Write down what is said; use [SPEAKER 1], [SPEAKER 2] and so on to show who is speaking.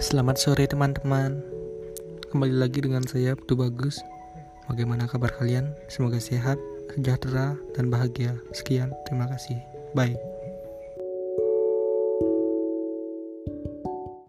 [SPEAKER 1] Selamat sore teman-teman. Kembali lagi dengan saya Abdu Bagus. Bagaimana kabar kalian? Semoga sehat, sejahtera, dan bahagia. Sekian, terima kasih. Bye.